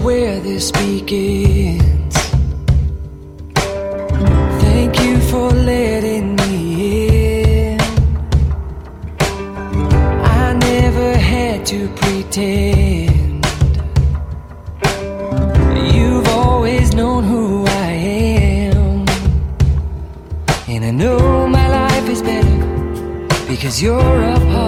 greatest beacons. Thank you for letting me in. I never had to pretend. You've always known who I am. And I know my life is better because you're a part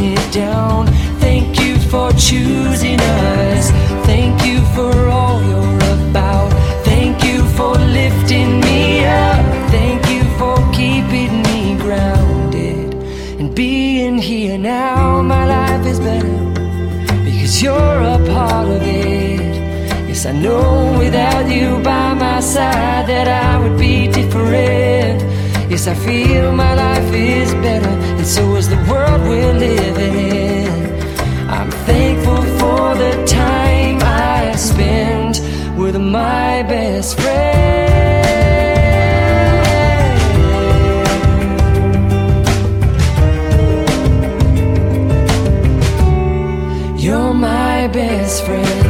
it down. Thank you for choosing us. Thank you for all you're about. Thank you for lifting me up. Thank you for keeping me grounded and being here now. My life is better because you're a part of it. Yes, I know without you by my side that I would be different. Yes, I feel my life is better, and so best friend. You're my best friend.